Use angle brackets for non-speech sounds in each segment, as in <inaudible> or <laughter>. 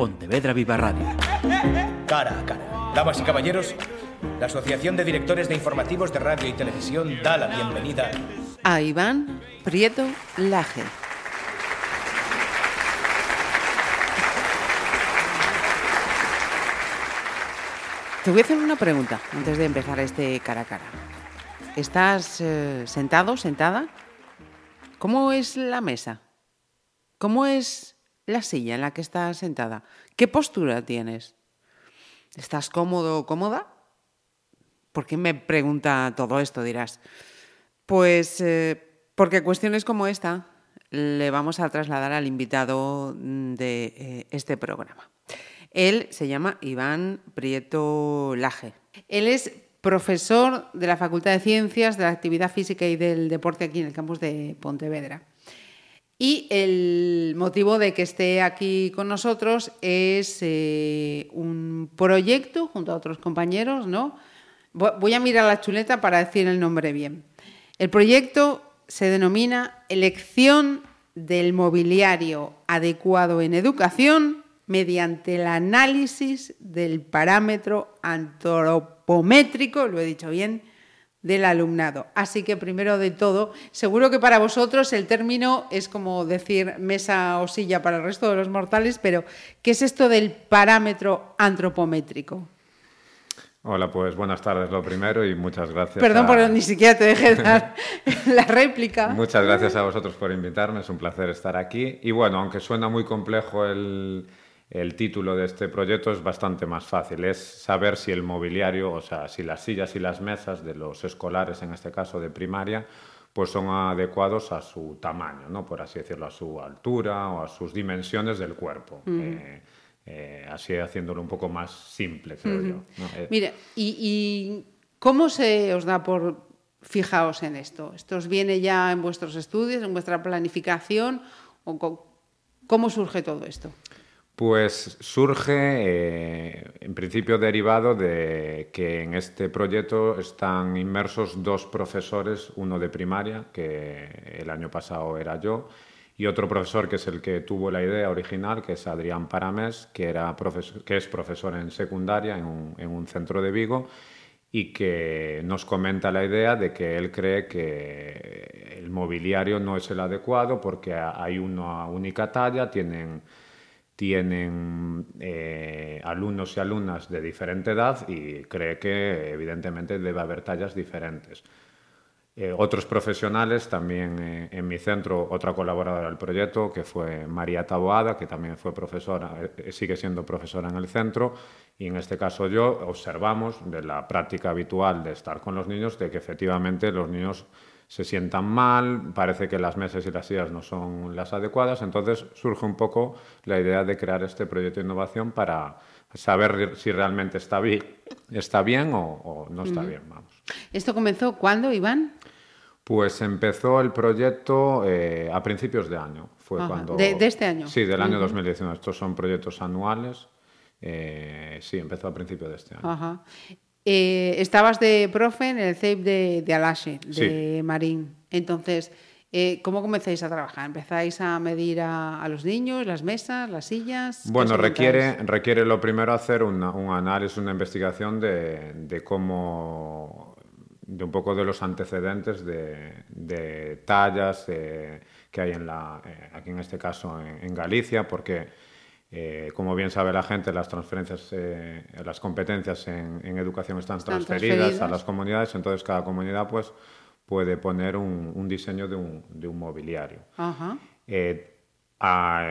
Pontevedra Viva Radio. Cara a cara. Damas y caballeros, la Asociación de Directores de Informativos de Radio y Televisión da la bienvenida a Iván Prieto Laje. Te voy a hacer una pregunta antes de empezar este cara a cara. ¿Estás eh, sentado, sentada? ¿Cómo es la mesa? ¿Cómo es la silla en la que estás sentada? ¿Qué postura tienes? ¿Estás cómodo o cómoda? ¿Por qué me pregunta todo esto, dirás? Pues eh, porque cuestiones como esta le vamos a trasladar al invitado de eh, este programa. Él se llama Iván Prieto Laje. Él es profesor de la Facultad de Ciencias de la Actividad Física y del Deporte aquí en el campus de Pontevedra. Y el motivo de que esté aquí con nosotros es eh, un proyecto junto a otros compañeros, ¿no? Voy a mirar la chuleta para decir el nombre bien. El proyecto se denomina Elección del mobiliario adecuado en educación mediante el análisis del parámetro antropométrico, lo he dicho bien, del alumnado. Así que primero de todo, seguro que para vosotros el término es como decir mesa o silla para el resto de los mortales, pero ¿qué es esto del parámetro antropométrico? Hola, pues buenas tardes lo primero y muchas gracias. Perdón por ni siquiera te dejé dar <laughs> la réplica. Muchas gracias a vosotros por invitarme, es un placer estar aquí. Y bueno, aunque suena muy complejo el, el título de este proyecto es bastante más fácil. Es saber si el mobiliario, o sea, si las sillas y las mesas de los escolares, en este caso de primaria, pues son adecuados a su tamaño, ¿no? por así decirlo, a su altura o a sus dimensiones del cuerpo. Eh, eh, así haciéndolo un poco más simple, creo yo. Eh, Mire, ¿y, ¿y cómo se os da por fijaos en esto? ¿Esto os viene ya en vuestros estudios, en vuestra planificación? ¿O cómo surge todo esto? Pues surge, eh, en principio, derivado de que en este proyecto están inmersos dos profesores, uno de primaria, que el año pasado era yo, y otro profesor que es el que tuvo la idea original, que es Adrián Paramés, que, es profesor en secundaria en un, centro de Vigo y que nos comenta la idea de que él cree que el mobiliario no es el adecuado porque hay una única talla, tienen tienen eh, alumnos y alumnas de diferente edad y cree que evidentemente debe haber tallas diferentes. Eh, otros profesionales, también eh, en mi centro, otra colaboradora del proyecto, que fue María Taboada, que también fue profesora, sigue siendo profesora en el centro, y en este caso yo, observamos de la práctica habitual de estar con los niños, de que efectivamente los niños se sientan mal, parece que las mesas y las sillas no son las adecuadas, entonces surge un poco la idea de crear este proyecto de innovación para saber si realmente está bien, está bien o, no está bien. Vamos. ¿Esto comenzó cuándo, Iván? Pues empezó el proyecto eh, a principios de año. Fue cuando, ¿De, este año? Sí, del año 2019. Estos son proyectos anuales. Eh, sí, empezó a principios de este año. Ajá. Eh, estabas de profe en el CEIP de, de de Marín. Entonces, eh, ¿cómo comenzáis a trabajar? ¿Empezáis a medir a, los niños, las mesas, las sillas? Bueno, requiere, requiere lo primero hacer un análisis, una investigación de, cómo, de un poco de los antecedentes de, tallas que hay en la, eh, aquí en este caso en Galicia, porque eh, como bien sabe la gente, las transferencias, eh, las competencias en, educación están, transferidas, a las comunidades, entonces cada comunidad pues, puede poner un, diseño de un, mobiliario. Eh,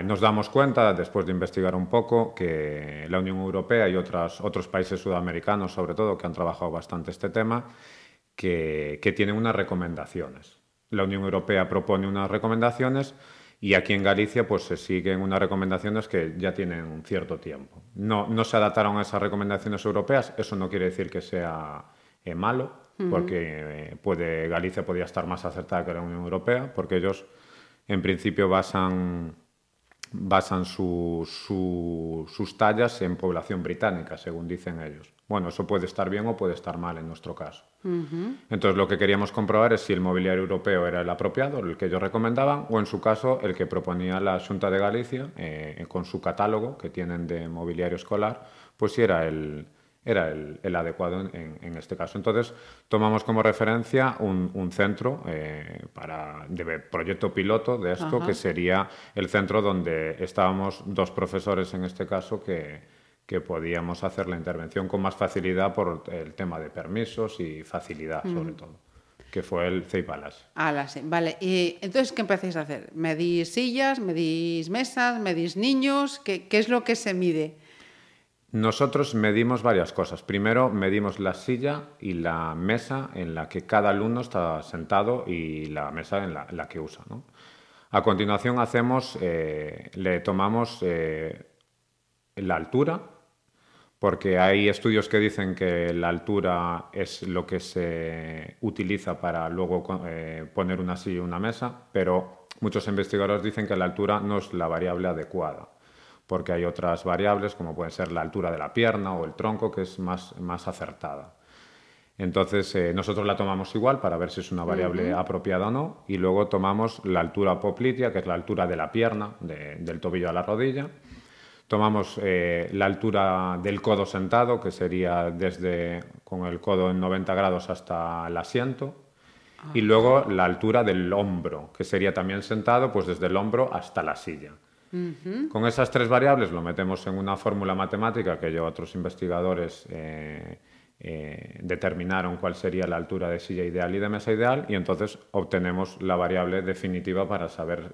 nos damos cuenta, después de investigar un poco, que la Unión Europea y otras, otros países sudamericanos, sobre todo, que han trabajado bastante este tema, que, que tienen unas recomendaciones. La Unión Europea propone unas recomendaciones y aquí en Galicia pues se siguen unas recomendaciones que ya tienen un cierto tiempo. No, no se adaptaron a esas recomendaciones europeas, eso no quiere decir que sea eh, malo, porque eh, puede, Galicia podría estar más acertada que la Unión Europea, porque ellos en principio basan, basan sus tallas en población británica, según dicen ellos. Bueno, eso puede estar bien o puede estar mal en nuestro caso. Entonces, lo que queríamos comprobar es si el mobiliario europeo era el apropiado, el que ellos recomendaban, o en su caso, el que proponía la Junta de Galicia, eh, con su catálogo que tienen de mobiliario escolar, pues si era el, era el, adecuado en, este caso. Entonces, tomamos como referencia un, centro eh, para, de proyecto piloto de esto, que sería el centro donde estábamos dos profesores en este caso que que podíamos hacer la intervención con más facilidad por el tema de permisos y facilidad, sobre todo, que fue el CEIPALAS. Ah, sí. Vale, y entonces, ¿qué empecéis a hacer? ¿Medís sillas, medís mesas, medís niños? ¿Qué, ¿Qué, es lo que se mide? Nosotros medimos varias cosas. Primero, medimos la silla y la mesa en la que cada alumno está sentado y la mesa en la, que usa. A continuación, hacemos, eh, le tomamos eh, la altura, porque hay estudios que dicen que la altura es lo que se utiliza para luego eh, poner una silla y una mesa, pero muchos investigadores dicen que la altura no es la variable adecuada, porque hay otras variables como puede ser la altura de la pierna o el tronco que es más, más acertada. Entonces eh, nosotros la tomamos igual para ver si es una variable apropiada o no y luego tomamos la altura poplitea, que es la altura de la pierna, del tobillo a la rodilla, Tomamos eh, la altura del codo sentado, que sería desde con el codo en 90 grados hasta el asiento. Y luego la altura del hombro, que sería también sentado, pues desde el hombro hasta la silla. Con esas tres variables lo metemos en una fórmula matemática que yo otros investigadores eh, eh, determinaron cuál sería la altura de silla ideal y de mesa ideal y entonces obtenemos la variable definitiva para saber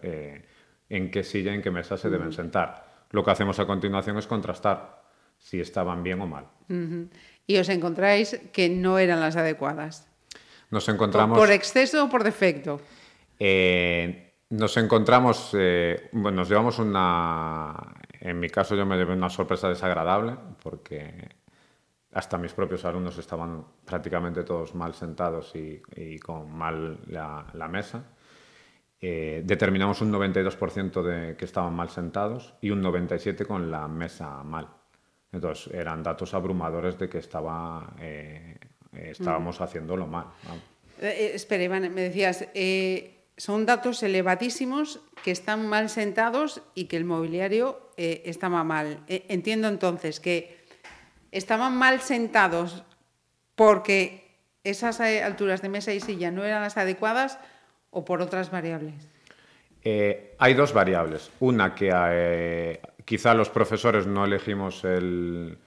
en qué silla en qué mesa se deben sentar. Lo que hacemos a continuación es contrastar si estaban bien o mal. Y os encontráis que no eran las adecuadas. Nos encontramos... ¿Por, exceso o por defecto? Eh, nos encontramos, eh, bueno, nos llevamos una, en mi caso yo me llevé una sorpresa desagradable porque hasta mis propios alumnos estaban prácticamente todos mal sentados y, con mal la mesa. Eh, determinamos un 92% de que estaban mal sentados y un 97% con la mesa mal. Entonces eran datos abrumadores de que estaba, eh, estábamos haciéndolo mal. Eh, espera, Iván, me decías, son datos elevadísimos que están mal sentados y que el mobiliario estaba mal. entiendo entonces que estaban mal sentados porque esas alturas de mesa y silla no eran las adecuadas o por otras variables? Eh, hay dos variables. Una que eh, quizá los profesores no elegimos el,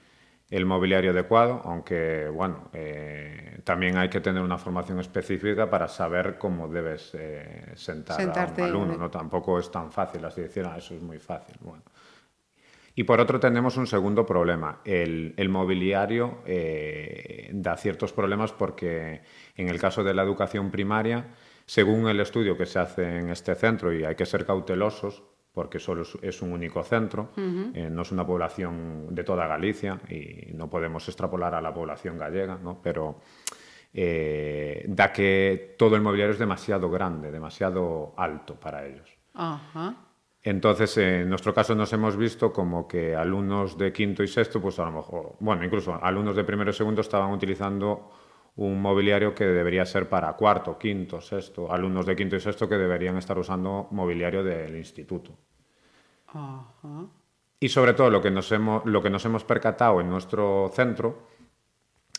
mobiliario adecuado, aunque bueno, eh, también hay que tener una formación específica para saber cómo debes sentar a un alumno. ¿no? Tampoco es tan fácil así decir, ah, eso es muy fácil. Bueno. Y por otro tenemos un segundo problema. El, el mobiliario da ciertos problemas porque en el caso de la educación primaria, según el estudio que se hace en este centro, y hay que ser cautelosos, porque solo es un único centro, eh, no es una población de toda Galicia y no podemos extrapolar a la población gallega, ¿no? pero eh, da que todo el mobiliario es demasiado grande, demasiado alto para ellos. Entonces, en nuestro caso nos hemos visto como que alumnos de quinto y sexto, pues a lo mejor, bueno, incluso alumnos de primero y segundo estaban utilizando un mobiliario que debería ser para cuarto, quinto, sexto, alumnos de quinto y sexto que deberían estar usando mobiliario del instituto. Y sobre todo lo que, nos hemos, lo que nos hemos percatado en nuestro centro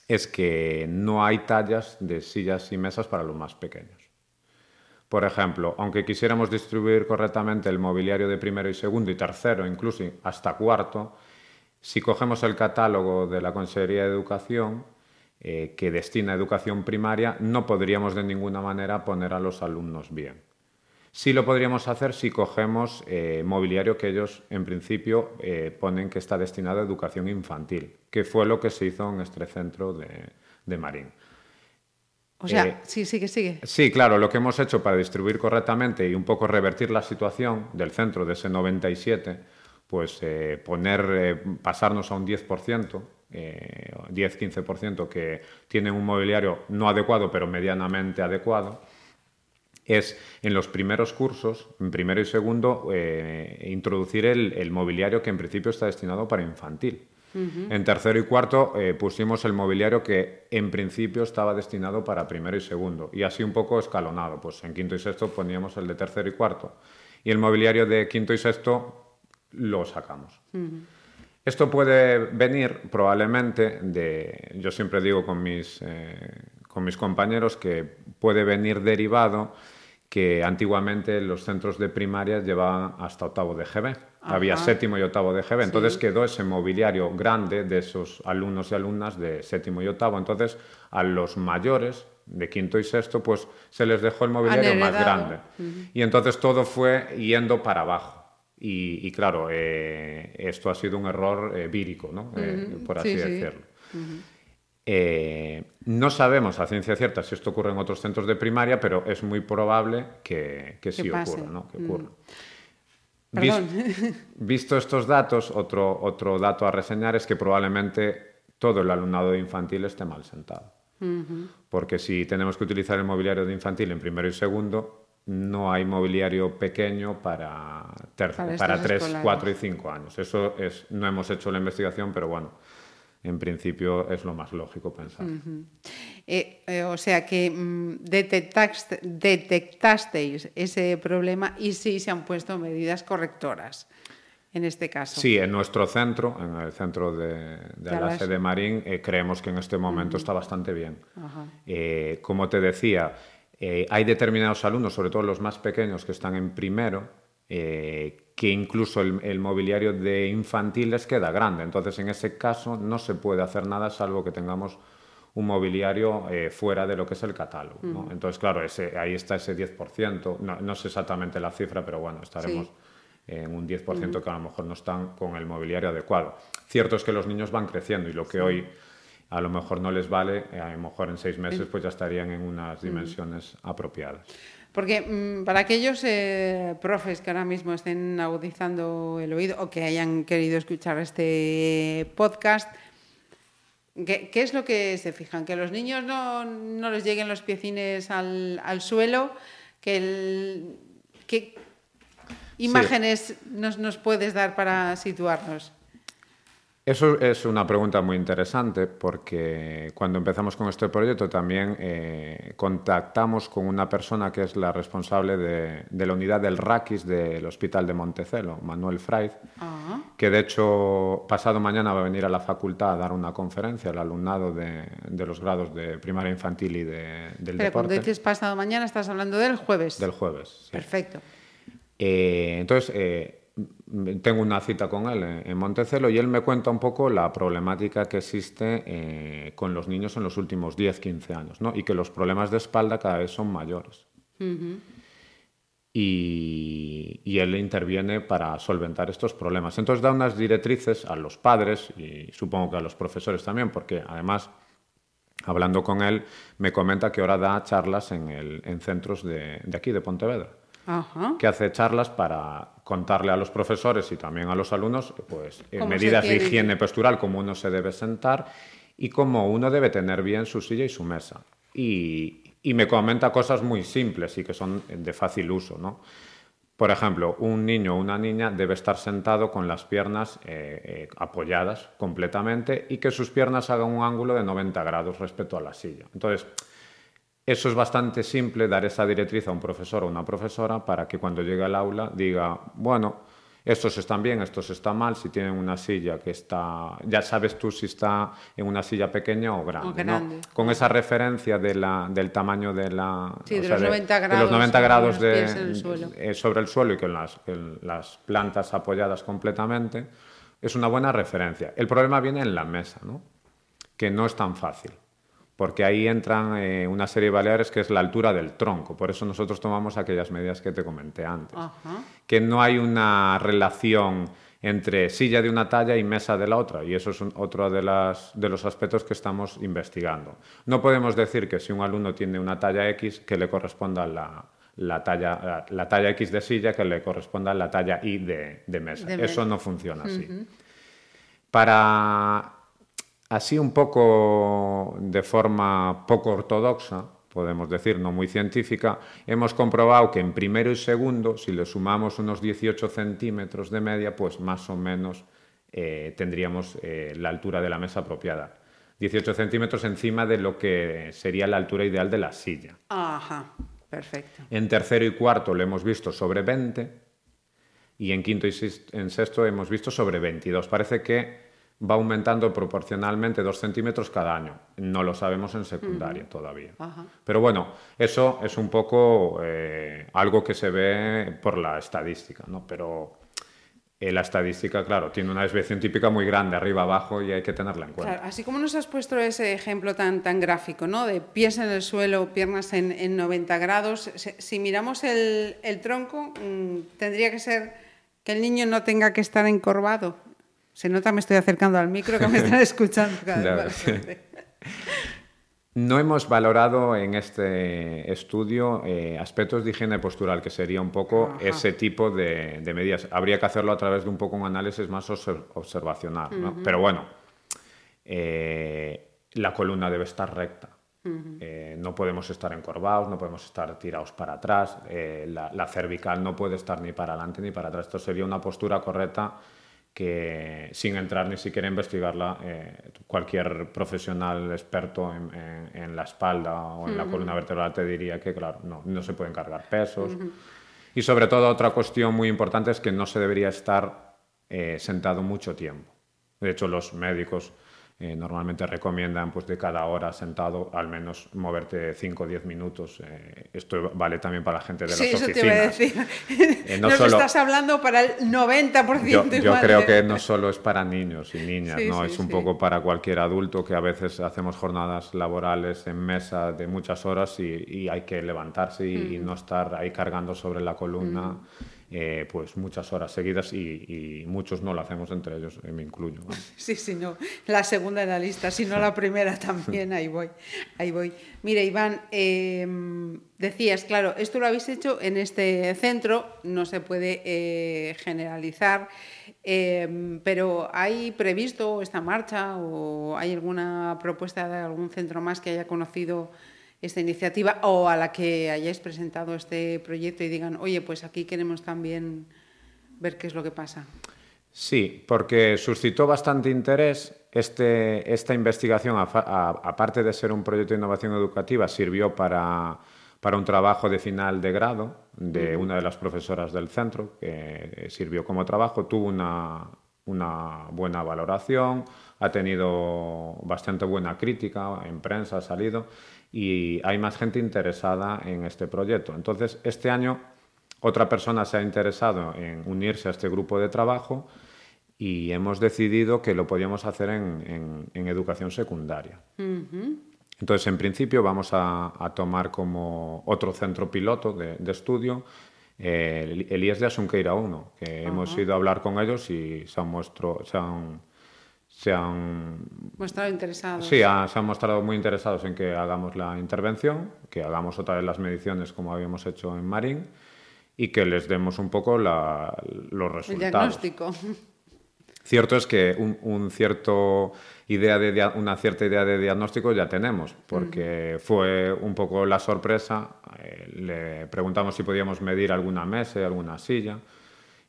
es que no hay tallas de sillas y mesas para los más pequeños. Por ejemplo, aunque quisiéramos distribuir correctamente el mobiliario de primero y segundo y tercero, incluso hasta cuarto, si cogemos el catálogo de la Consejería de Educación, eh, que destina a educación primaria, no podríamos de ninguna manera poner a los alumnos bien. Sí lo podríamos hacer si cogemos eh, mobiliario que ellos en principio eh, ponen que está destinado a educación infantil, que fue lo que se hizo en este centro de, Marín. O sea, sí, sigue, sigue. Sí, claro, lo que hemos hecho para distribuir correctamente y un poco revertir la situación del centro de ese 97, pues poner, pasarnos a un 10%, 10-15% eh, que tienen un mobiliario no adecuado, pero medianamente adecuado, es en los primeros cursos, en primero y segundo, eh, introducir el, mobiliario que en principio está destinado para infantil. En tercero y cuarto eh, pusimos el mobiliario que en principio estaba destinado para primero y segundo, y así un poco escalonado. Pues en quinto y sexto poníamos el de tercero y cuarto, y el mobiliario de quinto y sexto lo sacamos. Esto puede venir probablemente de, yo siempre digo con mis, eh, con mis compañeros que puede venir derivado que antiguamente los centros de primaria llevaban hasta octavo de GB. Había séptimo y octavo de GB. Entonces quedó ese mobiliario grande de esos alumnos y alumnas de séptimo y octavo. Entonces a los mayores de quinto y sexto, pues se les dejó el mobiliario más grande. Y entonces todo fue yendo para abajo. Y, claro, eh, esto ha sido un error eh, vírico, ¿no? Eh, por así decirlo. no sabemos a ciencia cierta si esto ocurre en otros centros de primaria, pero es muy probable que, sí ocurra, ¿no? que ocurra. visto estos datos, otro, otro dato a reseñar es que probablemente todo el alumnado infantil esté mal sentado. Porque si tenemos que utilizar el mobiliario de infantil en primero y segundo, no hay mobiliario pequeño para, para, 3, 4 y 5 años. Eso es, no hemos hecho la investigación, pero bueno, en principio es lo más lógico pensar. Eh, eh, o sea que mm, detectasteis ese problema y sí se han puesto medidas correctoras en este caso. Sí, en nuestro centro, en el centro de, la sede Marín, eh, creemos que en este momento está bastante bien. como te decía, eh, hay determinados alumnos, sobre todo los más pequeños, que están en primero, eh, que incluso el, mobiliario de infantil les queda grande. Entonces, en ese caso, no se puede hacer nada salvo que tengamos un mobiliario eh, fuera de lo que es el catálogo. Entonces, claro, ese, ahí está ese 10%. No, no, sé exactamente la cifra, pero bueno, estaremos en un 10% que a lo mejor no están con el mobiliario adecuado. Cierto es que los niños van creciendo y lo que hoy a lo mejor no les vale, eh, a lo mejor en seis meses pues ya estarían en unas dimensiones apropiadas. Porque mm, para aquellos eh, profes que ahora mismo estén agudizando el oído o que hayan querido escuchar este podcast, ¿qué, es lo que se fijan? ¿Que los niños no, no les lleguen los piecines al, al suelo? ¿Que el, ¿Qué imágenes nos, nos puedes dar para situarnos? Eso es una pregunta muy interesante porque cuando empezamos con este proyecto también eh, contactamos con una persona que es la responsable de, la unidad del RAQIS del Hospital de Montecelo, Manuel Fraiz, ah. que de hecho pasado mañana va a venir a la facultad a dar una conferencia al alumnado de, los grados de primaria infantil y de, del Pero deporte. cuando dices pasado mañana estás hablando del jueves. Del jueves. Perfecto. Eh, entonces, eh, tengo una cita con él en Montecelo y él me cuenta un poco la problemática que existe eh, con los niños en los últimos 10-15 años ¿no? y que los problemas de espalda cada vez son mayores. y, y, él interviene para solventar estos problemas. Entonces da unas directrices a los padres y supongo que a los profesores también, porque además, hablando con él, me comenta que ahora da charlas en, el, en centros de, de aquí, de Pontevedra que hace charlas para contarle a los profesores y también a los alumnos pues, medidas de higiene postural, cómo uno se debe sentar y cómo uno debe tener bien su silla y su mesa. Y, y me comenta cosas muy simples y que son de fácil uso. ¿no? Por ejemplo, un niño o una niña debe estar sentado con las piernas eh, eh, apoyadas completamente y que sus piernas hagan un ángulo de 90 grados respecto a la silla. Entonces, eso es bastante simple, dar esa directriz a un profesor o una profesora para que cuando llegue al aula diga, bueno, estos están bien, estos están mal, si tienen una silla que está, ya sabes tú si está en una silla pequeña o grande. Con esa referencia de la, del tamaño de la... de, los 90 grados, de los 90 grados eh, sobre el suelo y con las, las plantas apoyadas completamente, es una buena referencia. El problema viene en la mesa, ¿no? que no es tan fácil porque ahí entran eh, una serie de baleares que es la altura del tronco. Por eso nosotros tomamos aquellas medidas que te comenté antes. Que no hay una relación entre silla de una talla y mesa de la otra, y eso es otro de, las, de los aspectos que estamos investigando. No podemos decir que si un alumno tiene una talla X, que le corresponda la, la talla, la, talla X de silla, que le corresponda la talla Y de, mesa. eso no funciona así. Para así un poco de forma poco ortodoxa, podemos decir, no muy científica, hemos comprobado que en primero y segundo, si le sumamos unos 18 centímetros de media, pues más o menos eh, tendríamos eh, la altura de la mesa apropiada. 18 centímetros encima de lo que sería la altura ideal de la silla. Ajá, perfecto. En tercero y cuarto lo hemos visto sobre 20 y en quinto y en sexto hemos visto sobre 22. Parece que va aumentando proporcionalmente dos centímetros cada año. No lo sabemos en secundaria todavía. Pero bueno, eso es un poco eh, algo que se ve por la estadística, ¿no? Pero eh, la estadística, claro, tiene una desviación típica muy grande, arriba, abajo, y hay que tenerla en cuenta. así como nos has puesto ese ejemplo tan, tan gráfico, ¿no? De pies en el suelo, piernas en, en 90 grados, si, miramos el, el tronco, mm, tendría que ser que el niño no tenga que estar encorvado se nota, me estoy acercando al micro que me <laughs> están escuchando cada vez No hemos valorado en este estudio eh, aspectos de higiene postural, que sería un poco ese tipo de, medidas. Habría que hacerlo a través de un poco un análisis más observacional. Pero bueno, eh, la columna debe estar recta. Eh, no podemos estar encorvados, no podemos estar tirados para atrás. La, la, cervical no puede estar ni para adelante ni para atrás. Esto sería una postura correcta que sin entrar ni siquiera a investigarla, eh, cualquier profesional experto en, la espalda o en la columna vertebral te diría que, claro, no, no se pueden cargar pesos. Y sobre todo otra cuestión muy importante es que no se debería estar eh, sentado mucho tiempo. De hecho, los médicos eh, normalmente recomiendan pues, de cada hora sentado al menos moverte 5 o 10 minutos. Eh, esto vale también para la gente de las oficinas. Sí, eso te iba a decir. Eh, no Nos estás hablando para el 90% Yo, yo creo que no solo es para niños y niñas, ¿no? es un poco para cualquier adulto que a veces hacemos jornadas laborales en mesa de muchas horas y, hay que levantarse y, no estar ahí cargando sobre la columna. Eh, pues muchas horas seguidas y, muchos no lo hacemos, entre ellos eh, me incluyo. <laughs> Sí, sí, no, la segunda en la lista, si no la <laughs> primera también, ahí voy, ahí voy. Mira, Iván, em, decías, claro, esto lo habéis hecho en este centro, no se puede eh, generalizar, em, pero ¿hay previsto esta marcha o hay alguna propuesta de algún centro más que haya conocido esta iniciativa o a la que hayáis presentado este proyecto y digan, oye, pues aquí queremos también ver qué es lo que pasa? Sí, porque suscitó bastante interés. Este, esta investigación, aparte de ser un proyecto de innovación educativa, sirvió para, para un trabajo de final de grado de una de las profesoras del centro, que sirvió como trabajo, tuvo una, una buena valoración, ha tenido bastante buena crítica, en prensa ha salido y hay más gente interesada en este proyecto. Entonces, este año otra persona se ha interesado en unirse a este grupo de trabajo y hemos decidido que lo podíamos hacer en, educación secundaria. Entonces, en principio, vamos a, tomar como otro centro piloto de, estudio eh, el, IES de Asunqueira 1, que hemos ido a hablar con ellos y se han, se han se han mostrado interesados. Sí, se han mostrado muy interesados en que hagamos la intervención, que hagamos otra vez las mediciones como habíamos hecho en Marín y que les demos un poco la, los resultados. El diagnóstico. Cierto es que un, cierto idea de, una cierta idea de diagnóstico ya tenemos, porque fue un poco la sorpresa. Eh, le preguntamos si podíamos medir alguna mesa, alguna silla,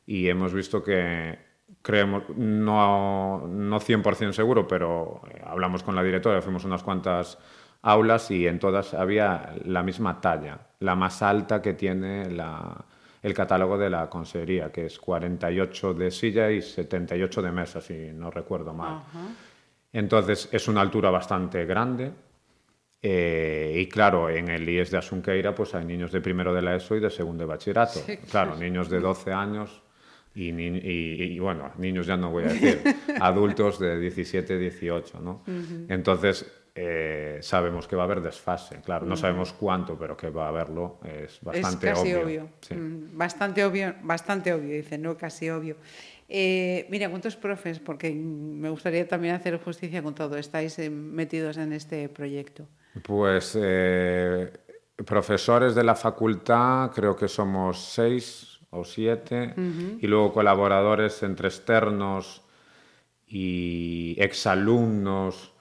y hemos visto que creemos, no, no 100% seguro, pero eh, hablamos con la directora, fuimos unas cuantas aulas y en todas había la misma talla, la más alta que tiene la, el catálogo de la consejería, que es 48 de silla y 78 de mesa, si no recuerdo mal. Entonces es una altura bastante grande. Eh, y claro, en el IES de Asunqueira pues hay niños de primero de la ESO y de segundo de bachillerato. Claro, niños de 12 años y, bueno, niños ya no voy a decir, <laughs> adultos de 17, 18, ¿no? Entonces, eh, sabemos que va a haber desfase, claro, no sabemos cuánto, pero que va a haberlo es bastante es casi obvio. Bastante obvio, bastante obvio, dice, no casi obvio. Eh, mira, ¿cuántos profes? Porque me gustaría también hacer justicia con todo, estáis eh, metidos en este proyecto. Pues profesores de la facultad, creo que somos seis o siete, y luego colaboradores entre externos y exalumnos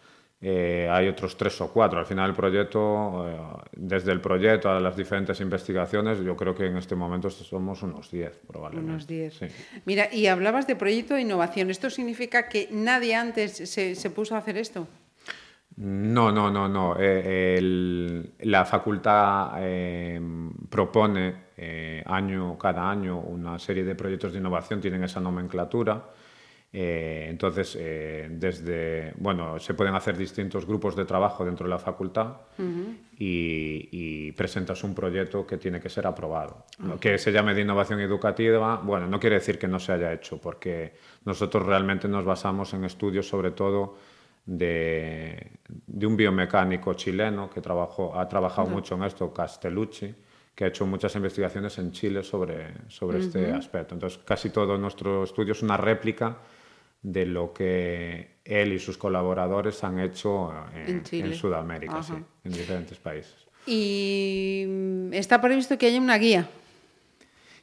eh, hay otros tres o cuatro. Al final el proyecto, eh, desde el proyecto a las diferentes investigaciones, yo creo que en este momento somos unos diez, probablemente. Unos diez. Sí. Mira, y hablabas de proyecto de innovación. ¿Esto significa que nadie antes se, se puso a hacer esto? No, no, no, no. Eh, el, la facultad eh, propone eh, año, cada año una serie de proyectos de innovación, tienen esa nomenclatura. Eh, entonces, eh, desde, bueno, se pueden hacer distintos grupos de trabajo dentro de la facultad y, y presentas un proyecto que tiene que ser aprobado. Lo que se llame de innovación educativa, bueno, no quiere decir que no se haya hecho, porque nosotros realmente nos basamos en estudios sobre todo de, de un biomecánico chileno que trabajó, ha trabajado mucho en esto, Castellucci, que ha hecho muchas investigaciones en Chile sobre, sobre este aspecto. Entonces, casi todo nuestro estudio es una réplica de lo que él y sus colaboradores han hecho en, En Chile. en Sudamérica, Ajá. sí, en diferentes países. Y está previsto que haya una guía.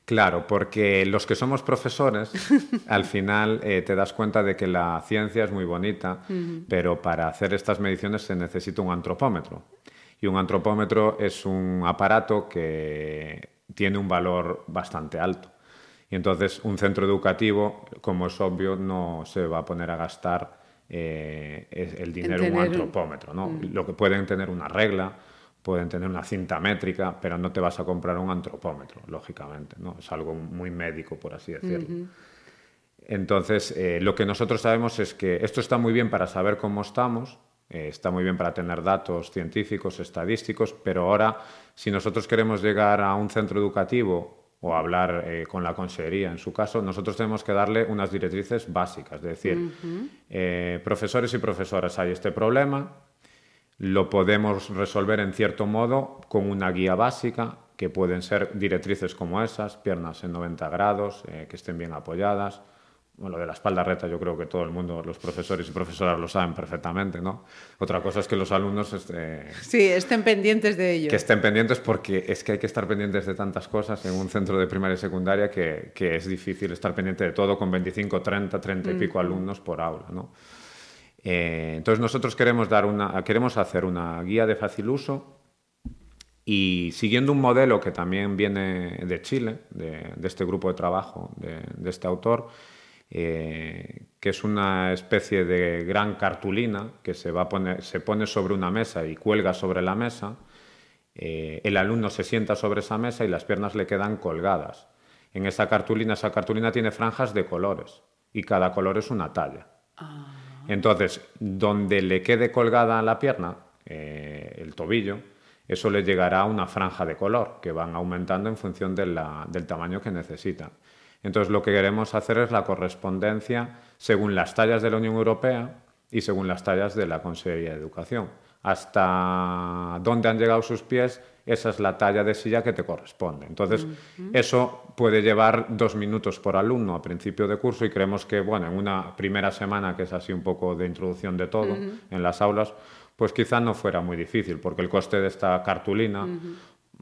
Claro, porque los que somos profesores, <laughs> al final eh, te das cuenta de que la ciencia es muy bonita, pero para hacer estas mediciones se necesita un antropómetro. Y un antropómetro es un aparato que tiene un valor bastante alto. Y entonces un centro educativo, como es obvio, no se va a poner a gastar eh, el dinero en un antropómetro. ¿no? Lo que pueden tener una regla, pueden tener una cinta métrica, pero no te vas a comprar un antropómetro, lógicamente. ¿no? Es algo muy médico, por así decirlo. Entonces, eh, lo que nosotros sabemos es que esto está muy bien para saber cómo estamos, eh, está muy bien para tener datos científicos, estadísticos, pero ahora, si nosotros queremos llegar a un centro educativo o hablar eh, con la consejería, en su caso, nosotros tenemos que darle unas directrices básicas, es decir, eh, profesores y profesoras, hay este problema, lo podemos resolver en cierto modo con una guía básica, que pueden ser directrices como esas, piernas en 90 grados, eh, que estén bien apoyadas. Bueno, lo de la espalda recta yo creo que todo el mundo, los profesores y profesoras lo saben perfectamente, ¿no? Otra cosa es que los alumnos este, Sí, estén pendientes de ello. que estén pendientes porque es que hay que estar pendientes de tantas cosas en un centro de primaria y secundaria que, que es difícil estar pendiente de todo con 25, 30, 30 y pico alumnos por aula, ¿no? Eh, entonces nosotros queremos, dar una, queremos hacer una guía de fácil uso y siguiendo un modelo que también viene de Chile, de, de este grupo de trabajo, de, de este autor, eh, que es una especie de gran cartulina que se, va a poner, se pone sobre una mesa y cuelga sobre la mesa. Eh, el alumno se sienta sobre esa mesa y las piernas le quedan colgadas. En esa cartulina, esa cartulina tiene franjas de colores y cada color es una talla. Entonces, donde le quede colgada la pierna, eh, el tobillo, eso le llegará a una franja de color que van aumentando en función de la- del tamaño que necesita. Entonces, lo que queremos hacer es la correspondencia según las tallas de la Unión Europea y según las tallas de la Consejería de Educación. Hasta dónde han llegado sus pies, esa es la talla de silla que te corresponde. Entonces, eso puede llevar dos minutos por alumno a principio de curso y creemos que, bueno, en una primera semana, que es así un poco de introducción de todo en las aulas, pues quizá no fuera muy difícil, porque el coste de esta cartulina,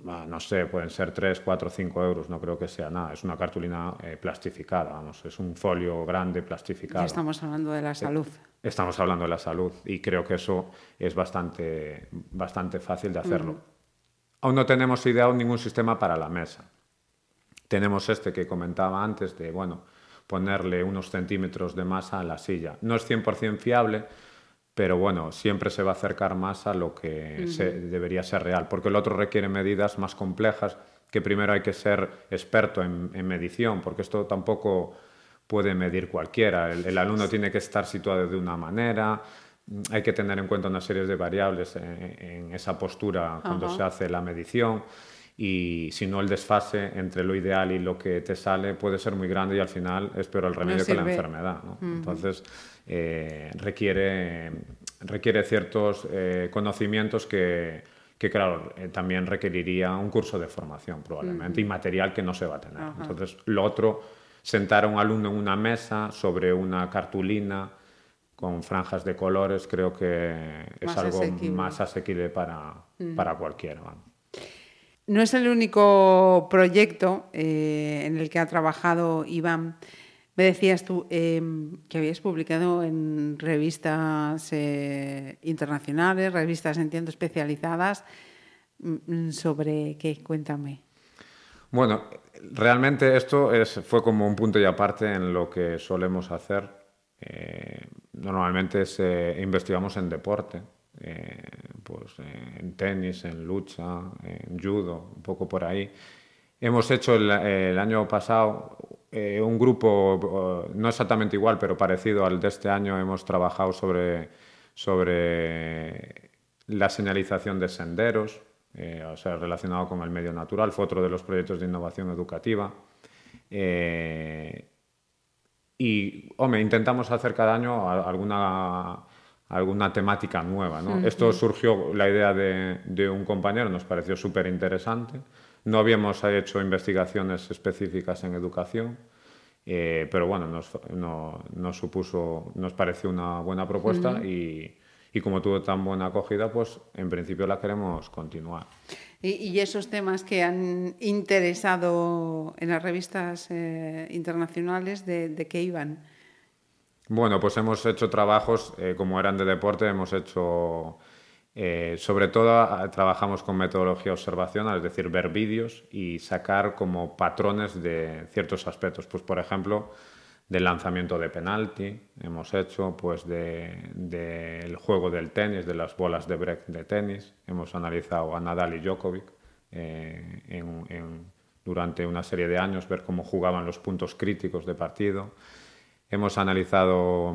no sé, pueden ser 3, 4, 5 euros, no creo que sea nada. Es una cartulina eh, plastificada, vamos, es un folio grande plastificado. Ya estamos hablando de la salud. Estamos hablando de la salud y creo que eso es bastante, bastante fácil de hacerlo. Aún no tenemos ideado ningún sistema para la mesa. Tenemos este que comentaba antes de, bueno, ponerle unos centímetros de masa a la silla. No es 100% fiable, pero bueno, siempre se va a acercar más a lo que se- debería ser real, porque el otro requiere medidas más complejas, que primero hay que ser experto en, en medición, porque esto tampoco puede medir cualquiera. El, el alumno tiene que estar situado de una manera, hay que tener en cuenta una serie de variables en, en esa postura cuando se hace la medición y si no el desfase entre lo ideal y lo que te sale puede ser muy grande y al final es peor el remedio que la enfermedad. ¿no? Entonces eh, requiere, requiere ciertos eh, conocimientos que, que, claro, eh, también requeriría un curso de formación probablemente y material que no se va a tener. Entonces lo otro, sentar a un alumno en una mesa sobre una cartulina con franjas de colores, creo que es Más algo asequible. más asequible para, para cualquiera. No es el único proyecto eh, en el que ha trabajado Iván. Me decías tú em, que habías publicado en revistas eh, internacionales, revistas, entiendo, especializadas. Mm, ¿Sobre qué? Cuéntame. Bueno, realmente esto es, fue como un punto y aparte en lo que solemos hacer. Eh, normalmente investigamos en deporte, eh, pues, en tenis, en lucha, en judo, un poco por ahí. Hemos hecho el, año pasado eh, un grupo, no exactamente igual, pero parecido al de este año. Hemos trabajado sobre, sobre la señalización de senderos, eh, o sea, relacionado con el medio natural. Fue otro de los proyectos de innovación educativa. Eh, y, hombre, intentamos hacer cada año alguna, alguna temática nueva. ¿no? Esto surgió, la idea de, de un compañero, nos pareció súper interesante. No habíamos hecho investigaciones específicas en educación, eh, pero bueno, nos, nos, supuso, nos pareció una buena propuesta y, y, como tuvo tan buena acogida, pues en principio la queremos continuar. ¿Y, esos temas que han interesado en las revistas eh, internacionales, de, de, qué iban? Bueno, pues hemos hecho trabajos, eh, como eran de deporte, hemos hecho eh, sobre todo trabajamos con metodología observacional, es decir, ver vídeos y sacar como patrones de ciertos aspectos. Pues, por ejemplo, del lanzamiento de penalti, hemos hecho pues del juego del tenis, de las bolas de break de tenis, hemos analizado a Nadal y Djokovic eh, durante una serie de años, ver cómo jugaban los puntos críticos de partido. Hemos analizado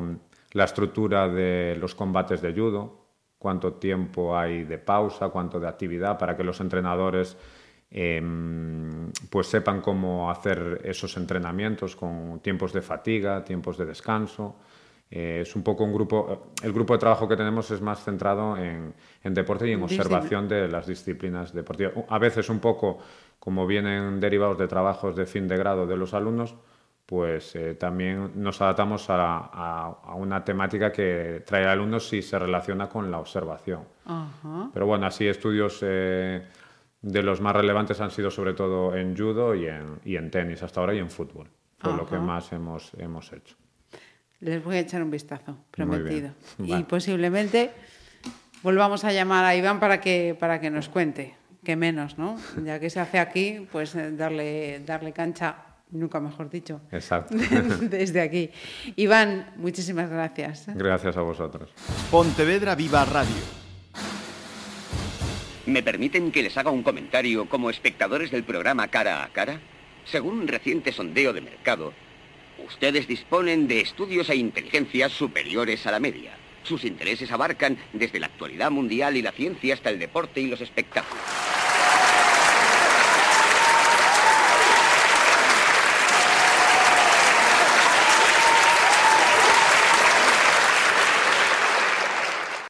la estructura de los combates de judo, cuánto tiempo hay de pausa, cuánto de actividad, para que los entrenadores em, pues sepan cómo hacer esos entrenamientos con tiempos de fatiga, tiempos de descanso. Eh, es un poco un grupo, el grupo de trabajo que tenemos es más centrado en, deporte y en observación de las disciplinas deportivas. A veces un poco como vienen derivados de trabajos de fin de grado de los alumnos, pues eh, también nos adaptamos a, una temática que trae alumnos si se relaciona con la observación. Pero bueno, así estudios eh, de los más relevantes han sido sobre todo en judo y en, tenis hasta ahora y en fútbol. Fue lo que más hemos, hemos hecho. Les voy a echar un vistazo, prometido. <laughs> Y posiblemente volvamos a llamar a Iván para que, para que nos cuente, que menos, ¿no? Ya que se hace aquí, pues eh, darle, darle cancha nunca mejor dicho. Exacto. <laughs> Desde aquí. Iván, muchísimas gracias. Gracias a vosotros. Pontevedra Viva Radio. ¿Me permiten que les haga un comentario como espectadores del programa Cara a Cara? Según un reciente sondeo de mercado, ustedes disponen de estudios e inteligencias superiores a la media. Sus intereses abarcan desde la actualidad mundial y la ciencia hasta el deporte y los espectáculos.